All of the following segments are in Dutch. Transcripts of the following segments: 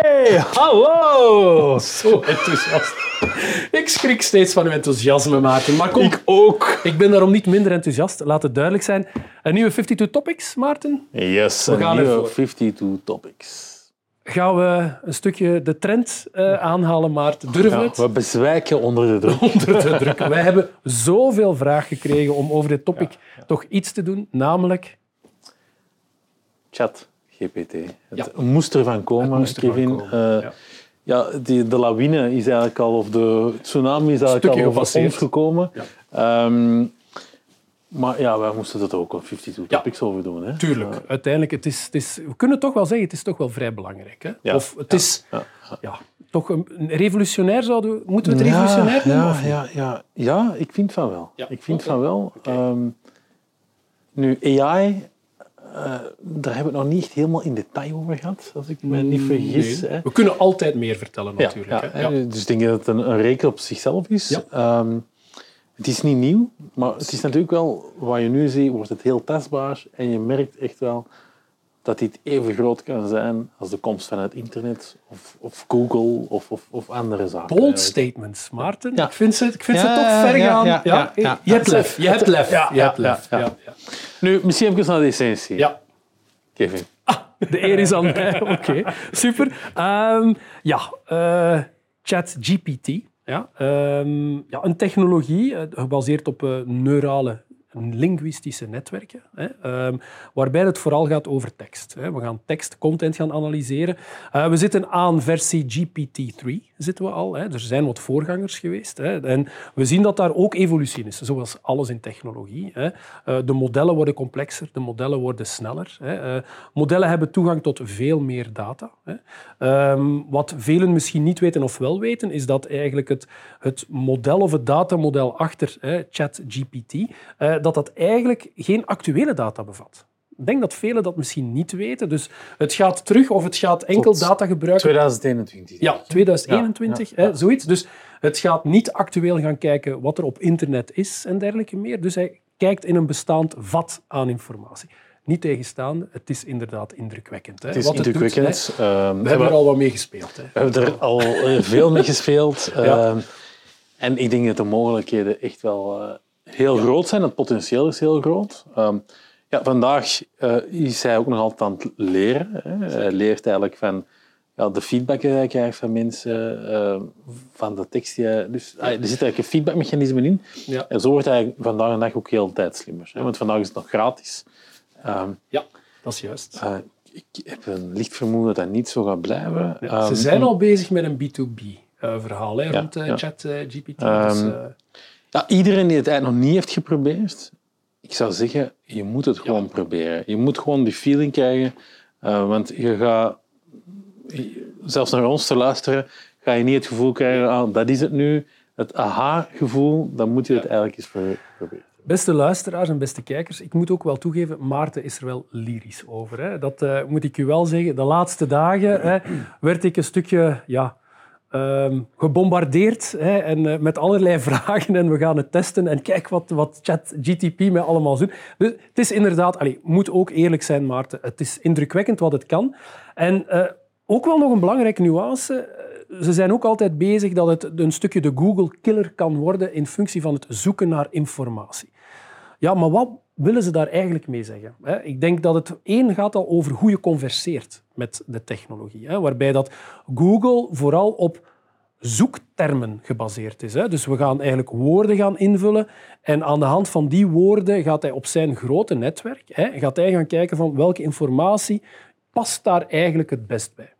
Hey, hallo! Zo enthousiast. Ik schrik steeds van uw enthousiasme, Maarten. Maar kom, Ik ook. ik ben daarom niet minder enthousiast. Laat het duidelijk zijn. Een nieuwe 52 Topics, Maarten. Yes, We een gaan nieuwe ervoor. 52 topics. Gaan we een stukje de trend eh, aanhalen, Maarten? Durven we Ja, het? we bezwijken onder de druk. Onder de druk. Wij hebben zoveel vraag gekregen om over dit topic toch iets te doen, namelijk... Chat, GPT. Het Ja. moest ervan komen, moest ervan Kevin. komen, Eh, ja. ja. die, de lawine is eigenlijk al, of de tsunami is eigenlijk Stukje al over ons gekomen. Ja. Ehm, maar ja, wij moesten er ook een 52 Ja. topics over doen. Hè? Tuurlijk, uiteindelijk, het is, het is, we kunnen toch wel zeggen, het is toch wel vrij belangrijk. Hè? Ja. Of het is Ja. ja, toch een, revolutionair, zouden we, moeten we het revolutionair noemen? ja, of ja, ja. ja, ik vind van wel. Ja, Ik vind van wel. Ehm, nu, AI, eh, daar hebben we het nog niet helemaal in detail over gehad, als ik me niet vergis. Nee. Hè. We kunnen altijd meer vertellen, Ja, natuurlijk. ja, hè. Dus ik denk dat het een, een op zichzelf is. Ehm, het is niet nieuw, maar het is natuurlijk wel, wat je nu ziet, wordt het heel tastbaar en je merkt echt wel dat dit even groot kan zijn als de komst van het internet of, of Google of, of, of andere zaken. Bold statements, Maarten. Ja. Ik vind ze, ik vind ze toch ver ja, gaan. ja. Je hebt lef. Je hebt lef. Ja, Nu, misschien even naar de essentie. Ja. Kevin. De eer is aan mij. Oké, super. Ehm, ja, eh, ChatGPT. Ja, ehm, ja, een technologie eh, gebaseerd op eh, neurale linguïstische netwerken, hè, ehm, waarbij het vooral gaat over tekst. Hè. We gaan tekst, content gaan analyseren. Eh, we zitten aan versie GPT-3, zitten we al. Hè. Er zijn wat voorgangers geweest. En we zien dat daar ook evolutie is, zoals alles in technologie. Eh, de modellen worden complexer, de modellen worden sneller. Eh, modellen hebben toegang tot veel meer data. Ehm, wat velen misschien niet weten of wel weten, is dat eigenlijk het, het model of het datamodel achter ChatGPT, dat dat eigenlijk geen actuele data bevat. Ik denk dat velen dat misschien niet weten. Dus het gaat terug of het gaat enkel Tot data gebruiken 2021. ja, 2021, Ja, ja, Hè, zoiets. Dus het gaat niet actueel gaan kijken wat er op internet is en dergelijke meer. Dus hij kijkt in een bestaand vat aan informatie. Niet tegenstaande, het is inderdaad indrukwekkend. Hè. Het is wat indrukwekkend. Ehm, We hebben er al wat mee gespeeld. Hè. We hebben er al eh, veel mee gespeeld. Ja. Ehm, en ik denk dat de mogelijkheden echt wel eh, heel groot zijn. Het potentieel is heel groot. Ehm, ja, vandaag eh, is hij ook nog altijd aan het leren. Hè. Hij leert eigenlijk van ja, de feedback die hij krijgt van mensen, eh, van de tekst. Die hij, dus, ah, er zit eigenlijk een feedbackmechanisme in. Ja. En zo wordt hij vandaag de dag ook heel tijd slimmer. Hè. Want vandaag is het nog gratis. Ehm, ja, dat is juist. eh, ik heb een licht vermoeden dat dat niet zo gaat blijven. Ja, Ehm, Ze zijn al bezig met een B2B-verhaal hè, rond eh, ja. ChatGPT. Ehm, dus, iedereen die het eigenlijk nog niet heeft geprobeerd, ik zou zeggen, je moet het gewoon proberen. Je moet gewoon die feeling krijgen, eh, want je gaat, zelfs naar ons te luisteren, ga je niet het gevoel krijgen, ah, dat is het nu, het aha-gevoel, dan moet je het eigenlijk eens pro- proberen. Beste luisteraars en beste kijkers, ik moet ook wel toegeven, Maarten is er wel lyrisch over. Hè. Dat eh, moet ik u wel zeggen. De laatste dagen hè, werd ik een stukje ja, ehm, gebombardeerd hè, en, eh, met allerlei vragen. En we gaan het testen en kijk wat, wat ChatGTP mij allemaal doet. Dus het is inderdaad, moet ook eerlijk zijn, Maarten, het is indrukwekkend wat het kan. En eh, ook wel nog een belangrijke nuance. eh, Ze zijn ook altijd bezig dat het een stukje de Google-killer kan worden in functie van het zoeken naar informatie. Ja, maar wat willen ze daar eigenlijk mee zeggen? Ik denk dat het één gaat al over hoe je converseert met de technologie. Waarbij dat Google vooral op zoektermen gebaseerd is. Dus we gaan eigenlijk woorden gaan invullen en aan de hand van die woorden gaat hij op zijn grote netwerk gaat hij gaan kijken van welke informatie past daar eigenlijk het best bij.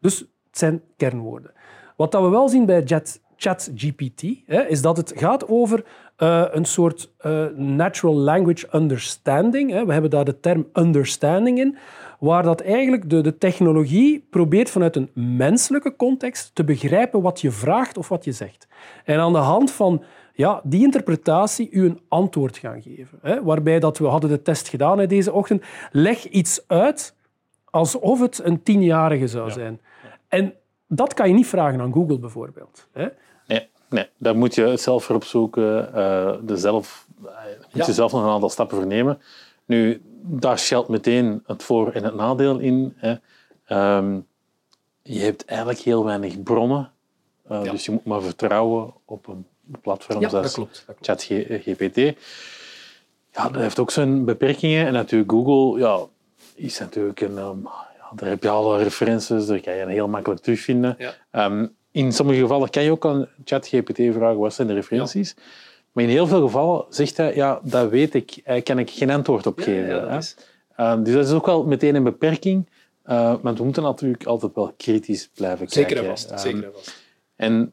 Dus het zijn kernwoorden. Wat dat we wel zien bij Chat- ChatGPT is dat het gaat over eh, een soort eh, natural language understanding. Hè. We hebben daar de term understanding in, waar dat eigenlijk de, de technologie probeert vanuit een menselijke context te begrijpen wat je vraagt of wat je zegt. En aan de hand van ja, die interpretatie u een antwoord gaan geven. Hè? Waarbij dat we hadden de test gedaan hè, deze ochtend. Leg iets uit alsof het een tienjarige zou zijn. En dat kan je niet vragen aan Google bijvoorbeeld. Hè? Nee, nee, daar moet je het zelf voor opzoeken. eh de zelf, eh, moet Ja. je zelf nog een aantal stappen voor nemen. Nu, daar schuilt meteen het voor- en het nadeel in. Hè. Ehm, je hebt eigenlijk heel weinig bronnen. Eh, Dus je moet maar vertrouwen op een platform Ja, zoals dat klopt. Dat klopt. ChatGPT. Ja, dat heeft ook zijn beperkingen. En natuurlijk Google ja, is natuurlijk een... ehm, daar heb je alle referenties, daar kan je heel makkelijk terugvinden. Ja. Ehm, in sommige gevallen kan je ook aan ChatGPT vragen wat zijn de referenties. Maar in heel veel gevallen zegt hij, ja, dat weet ik, daar kan ik geen antwoord op geven. ja, dat hè. is- Ehm, dus dat is ook wel meteen een beperking. Eh, maar we moeten natuurlijk altijd wel kritisch blijven Zeker kijken. vast. Ehm, Zeker en vast. en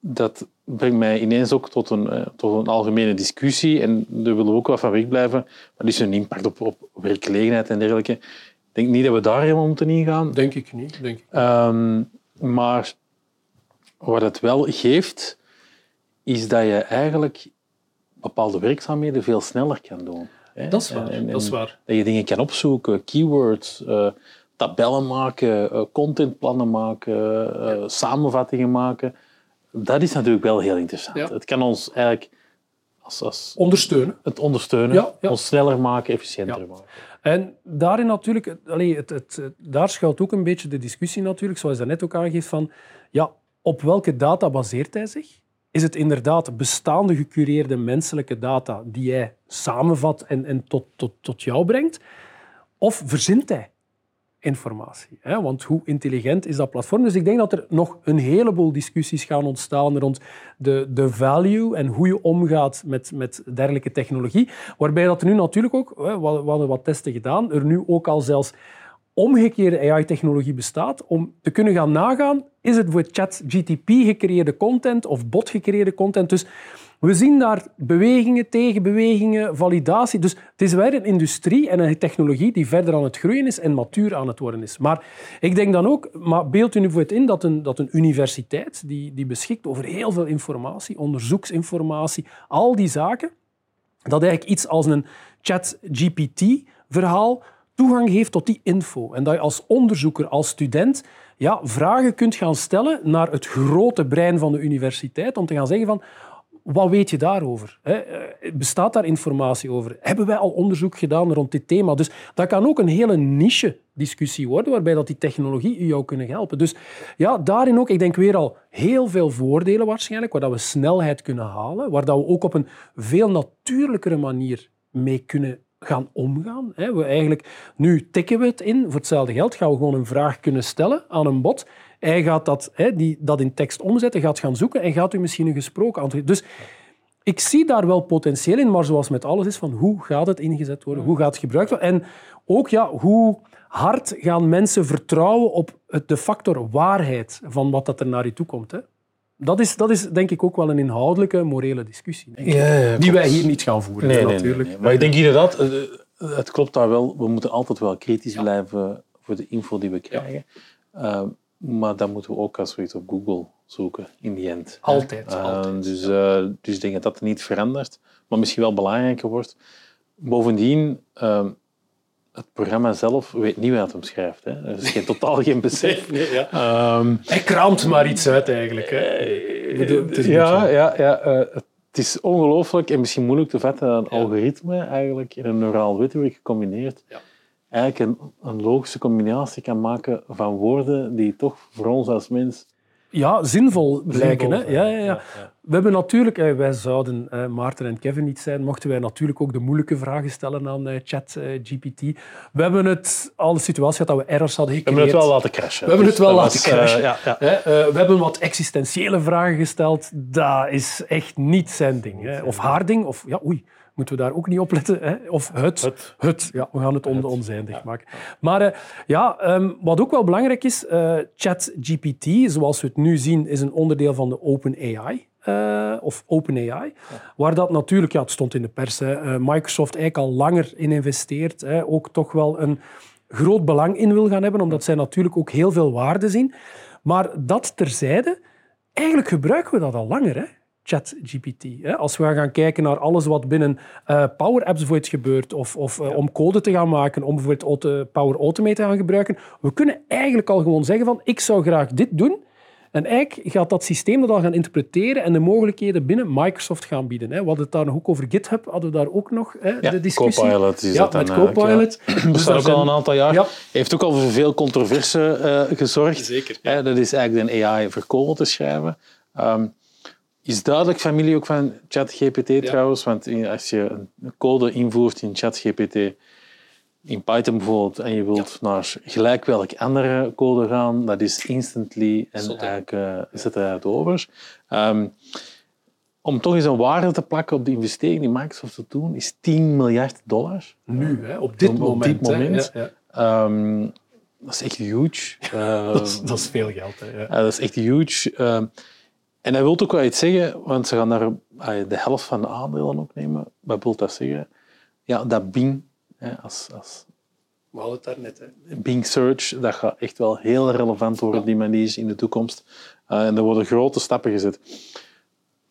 dat brengt mij ineens ook tot een, eh, tot een algemene discussie. En daar willen we ook wel van wegblijven. Wat is hun impact op, op werkgelegenheid en dergelijke? Ik denk niet dat we daar helemaal moeten ingaan. Denk ik niet. Denk ik. Ehm, maar wat het wel geeft, is dat je eigenlijk bepaalde werkzaamheden veel sneller kan doen. hè. Dat is waar, En- en- dat is waar. Dat je dingen kan opzoeken, keywords, eh, tabellen maken, eh, contentplannen maken, eh, samenvattingen maken. Dat is natuurlijk wel heel interessant. Ja. Het kan ons eigenlijk als, als Ondersteunen. het ondersteunen, Ja, ja. ons sneller maken, efficiënter Ja. maken. En daarin natuurlijk, allee, het, het, het- daar schuilt ook een beetje de discussie natuurlijk, zoals je net ook aangeeft, van ja, op welke data baseert hij zich? Is het inderdaad bestaande gecureerde menselijke data die hij samenvat en, en tot, tot, tot jou brengt? Of verzint hij informatie? Hè? Want hoe intelligent is dat platform? Dus ik denk dat er nog een heleboel discussies gaan ontstaan rond de, de value en hoe je omgaat met, met dergelijke technologie. Waarbij dat er nu natuurlijk ook, hè, we hadden wat testen gedaan, er nu ook al zelfs omgekeerde AI-technologie bestaat om te kunnen gaan nagaan, is het voor ChatGTP gecreëerde content of bot gecreëerde content? Dus we zien daar bewegingen, tegenbewegingen, validatie. Dus het is weer een industrie en een technologie die verder aan het groeien is en matuur aan het worden is. Maar ik denk dan ook, maar beeld u nu voor het in dat een, dat een universiteit die, die beschikt over heel veel informatie, onderzoeksinformatie, al die zaken, dat eigenlijk iets als een chat-GPT-verhaal toegang heeft tot die info. En dat je als onderzoeker, als student, ja, vragen kunt gaan stellen naar het grote brein van de universiteit om te gaan zeggen van wat weet je daarover? Eh, Bestaat daar informatie over? Hebben wij al onderzoek gedaan rond dit thema? Dus dat kan ook een hele niche-discussie worden, waarbij dat die technologie jou kunnen helpen. Dus ja, daarin ook, ik denk weer al heel veel voordelen waarschijnlijk, waar dat we snelheid kunnen halen, waar dat we ook op een veel natuurlijkere manier mee kunnen gaan omgaan. We eigenlijk, nu tikken we het in, voor hetzelfde geld gaan we gewoon een vraag kunnen stellen aan een bot. Hij gaat dat, hè, die, dat in tekst omzetten, gaat gaan zoeken en gaat u misschien een gesproken antwoord. Dus ik zie daar wel potentieel in, maar zoals met alles is, van hoe gaat het ingezet worden, hoe gaat het gebruikt worden en ook ja, hoe hard gaan mensen vertrouwen op het, de factor waarheid van wat dat er naar je toe komt. Hè? Dat, is, dat is denk ik ook wel een inhoudelijke, morele discussie, denk ik, die wij hier niet gaan voeren, Nee, nee, nee, natuurlijk. nee. Maar ik denk inderdaad, eh, het klopt daar wel. We moeten altijd wel kritisch blijven voor de info die we krijgen. Eh, maar dan moeten we ook als we iets op Google zoeken, in die end. Altijd, Eh, altijd. Dus, eh, dus ik denk dat dat niet verandert, maar misschien wel belangrijker wordt. Bovendien, eh, het programma zelf weet niet wat het hem schrijft. Hè. Er is geen, totaal geen besef. Ehm, Hij kraamt maar iets uit eigenlijk. Hè? Bedoel, het een ja, ja, ja eh, het is ongelooflijk en misschien moeilijk te vatten dat een algoritme eigenlijk in een neuraal netwerk gecombineerd Ja. Eigenlijk een, een logische combinatie kan maken van woorden die toch voor ons als mens ja, zinvol blijken. Hè? Ja, ja, ja. Ja, ja. We hebben natuurlijk, eh, wij zouden eh, Maarten en Kevin niet zijn, mochten wij natuurlijk ook de moeilijke vragen stellen aan eh, ChatGPT. we hebben het al de situatie gehad dat we errors hadden We gecreëerd. hebben het wel laten crashen. We hebben het wel laten was, crashen. ja, ja. Hè, eh, we hebben wat existentiële vragen gesteld. Dat is echt niet zijn ding. Hè. Of haar ding. Of ja, oei, moeten we daar ook niet op letten. Hè. Of het. Het. Ja, we gaan het on onzijdig maken. Maar eh, ja, ehm, wat ook wel belangrijk is, eh, ChatGPT, zoals we het nu zien, is een onderdeel van de OpenAI. eh of OpenAI, waar dat natuurlijk, ja, het stond in de pers, hè, Microsoft eigenlijk al langer in investeert, hè, ook toch wel een groot belang in wil gaan hebben, omdat zij natuurlijk ook heel veel waarde zien. Maar dat terzijde, eigenlijk gebruiken we dat al langer. Hè? ChatGPT. hè. Als we gaan kijken naar alles wat binnen eh, Power Apps bijvoorbeeld gebeurt, of, of eh, om code te gaan maken, om bijvoorbeeld Power Automate te gaan gebruiken, we kunnen eigenlijk al gewoon zeggen van ik zou graag dit doen. En eigenlijk gaat dat systeem dat al gaan interpreteren en de mogelijkheden binnen Microsoft gaan bieden. Hè. We hadden het daar nog ook over GitHub, hadden we daar ook nog hè, Ja, de discussie. Copilot is ja, dat met Copilot. Dat Dus daar ook al een aantal jaar. Ja. Heeft ook al voor veel controverse eh, gezorgd. Zeker, Hè, dat is eigenlijk de AI voor code te schrijven. Ehm, is duidelijk familie ook van ChatGPT trouwens, want als je een code invoert in ChatGPT, in Python bijvoorbeeld, en je wilt naar gelijk welk andere code gaan, dat is instantly en eigenlijk eh, zit eruit over. Ehm, om toch eens een waarde te plakken op de investering die Microsoft te doen, is 10 miljard dollar. Nu, hè, op dit Op- op moment. hè. moment. Ja, ja. Ehm, dat is echt huge. Eh, Dat, is, dat is veel geld. Hè. Ja. ja, dat is echt huge. En hij wil ook wel iets zeggen, want ze gaan daar de helft van de aandelen ook nemen. Wat wil dat zeggen? Ja, dat Bing, hè, als, als We hadden het daar net. Hè. Bing Search, dat gaat echt wel heel relevant worden die manier in de toekomst. Eh, en er worden grote stappen gezet.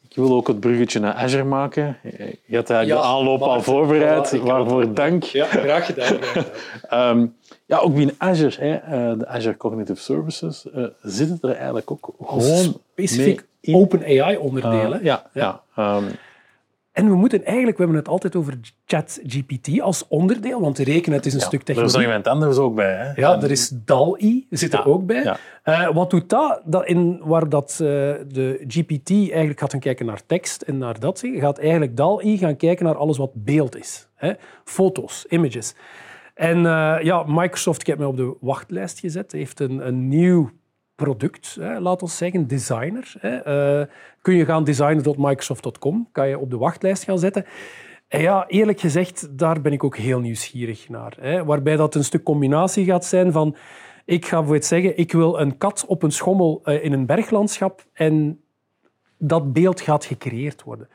Ik wil ook het bruggetje naar Azure maken. Je had eigenlijk Ja, de aanloop al voorbereid, waarvoor dank. Ja, graag gedaan. Graag gedaan. Ehm, ja, ook binnen Azure, hè, eh, de Azure Cognitive Services, eh, zitten er eigenlijk ook gewoon Specifiek mee open AI-onderdelen. Eh, ja, ja. ehm, En we moeten eigenlijk, we hebben het altijd over ChatGPT als onderdeel, want rekenen het is een stuk er is nog technologie. iemand anders ook bij. Hè? Ja, er is DAL-I, zit er ook bij. ja. Eh, wat doet dat? dat in, waar dat, eh, de GPT eigenlijk gaat gaan kijken naar tekst en naar dat, gaat eigenlijk DAL-I gaan kijken naar alles wat beeld is. Hè? Foto's, images. En eh, ja, Microsoft, ik heb mij op de wachtlijst gezet, heeft een, een nieuw product, hè, laat ons zeggen, designer. Hè. Eh, kun je gaan designer.microsoft.com, kan je op de wachtlijst gaan zetten. En ja, eerlijk gezegd, daar ben ik ook heel nieuwsgierig naar. Hè. Waarbij dat een stuk combinatie gaat zijn van... Ik ga bijvoorbeeld zeggen, ik wil een kat op een schommel eh, in een berglandschap en dat beeld gaat gecreëerd worden.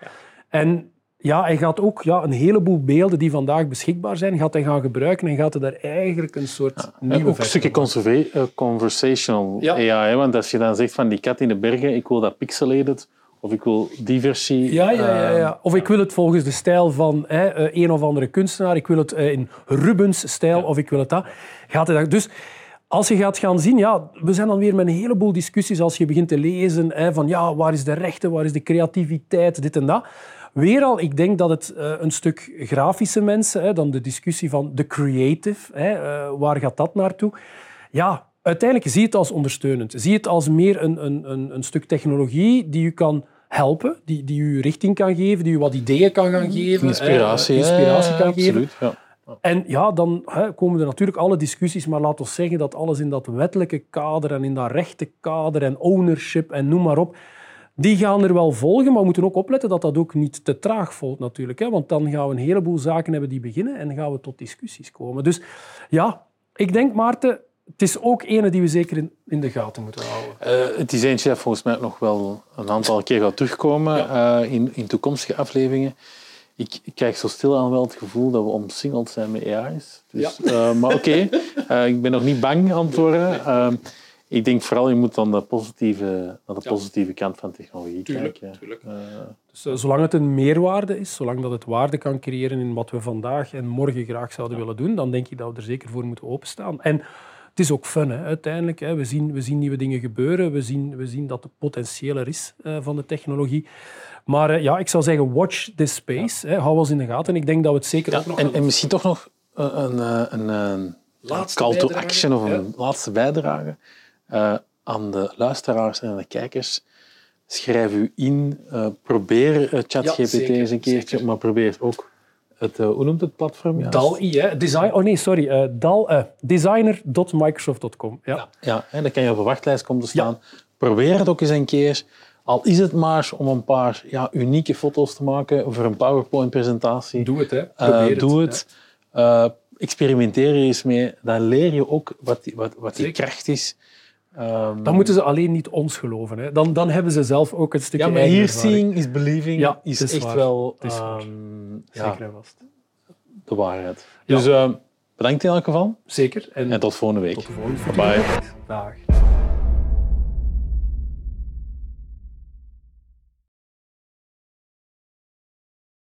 En ja, hij gaat ook ja, een heleboel beelden die vandaag beschikbaar zijn, gaat hij gaan gebruiken en gaat hij daar eigenlijk een soort nieuwe ook een stukje eh, conversational Ja. AI. Hè? Want als je dan zegt van die kat in de bergen, ik wil dat pixelated, of ik wil die versie. Ja, ja, ja, ja. Of ik wil het volgens de stijl van hè, eh, een of andere kunstenaar. Ik wil het eh, in Rubens-stijl of ik wil het dat. Gaat hij dat. Dus als je gaat gaan zien, ja, we zijn dan weer met een heleboel discussies als je begint te lezen hè, van ja, waar is de rechten, waar is de creativiteit, dit en dat. Weer al, ik denk dat het eh, een stuk grafische mensen, hè, dan de discussie van de creative, hè, eh, waar gaat dat naartoe? Ja, uiteindelijk zie je het als ondersteunend. Zie het als meer een, een, een, een stuk technologie die je kan helpen, die, die je richting kan geven, die je wat ideeën kan gaan geven. Inspiratie. eh, inspiratie kan geven. Absoluut, ja. En ja, dan hè, komen er natuurlijk alle discussies, maar laten we zeggen dat alles in dat wettelijke kader en in dat rechtenkader en ownership en noem maar op, die gaan er wel volgen, maar we moeten ook opletten dat dat ook niet te traag volgt natuurlijk. Hè, want dan gaan we een heleboel zaken hebben die beginnen en dan gaan we tot discussies komen. Dus ja, ik denk Maarten, het is ook ene die we zeker in, in de gaten moeten houden. Eh, het is eentje dat volgens mij nog wel een aantal keer gaat terugkomen eh, in, in toekomstige afleveringen. Ik, ik krijg zo stil aan wel het gevoel dat we omsingeld zijn met AI's. Dus, eh, maar oké, ik ben nog niet bang aan het worden. Ik denk vooral, je moet dan de positieve, naar de positieve kant van technologie kijken. Eh, Dus eh, zolang het een meerwaarde is, zolang dat het waarde kan creëren in wat we vandaag en morgen graag zouden willen doen, dan denk ik dat we er zeker voor moeten openstaan. En het is ook fun, hè, uiteindelijk. Hè. We, zien, we zien nieuwe dingen gebeuren. We zien, we zien dat de potentieel er is eh, van de technologie. Maar eh, ja, ik zou zeggen, watch this space. Hè. Hou ons in de gaten. Ik denk dat we het zeker ook nog... en, en misschien toch nog een, een, eh, een, een Laatste call to action of een Ja. laatste bijdrage eh, aan de luisteraars en aan de kijkers. Schrijf u in, eh, probeer eh, ChatGPT Ja, zeker, eens een keertje, zeker. maar probeer ook het, hoe noemt het platform? juist? DAL-I, hè. Design, oh nee, sorry. eh DAL, eh, designer.microsoft.com. Ja. Ja, en dan kan je op de wachtlijst komen te staan. Probeer het ook eens een keer. Al is het maar om een paar ja, unieke foto's te maken voor een PowerPoint-presentatie. Doe het, hè. Probeer het. doe het. Experimenteer er eens mee. Dan leer je ook wat die, wat, wat die kracht is. Ehm, Dan moeten ze alleen niet ons geloven. Hè. Dan, dan hebben ze zelf ook een stukje ja, maar hier seeing is believing Ja, is het is echt waar. wel Het is ehm, ja, Zeker en vast. de waarheid. Dus eh, bedankt in elk geval Zeker. En, en tot volgende week. tot de volgende Bye. Dag.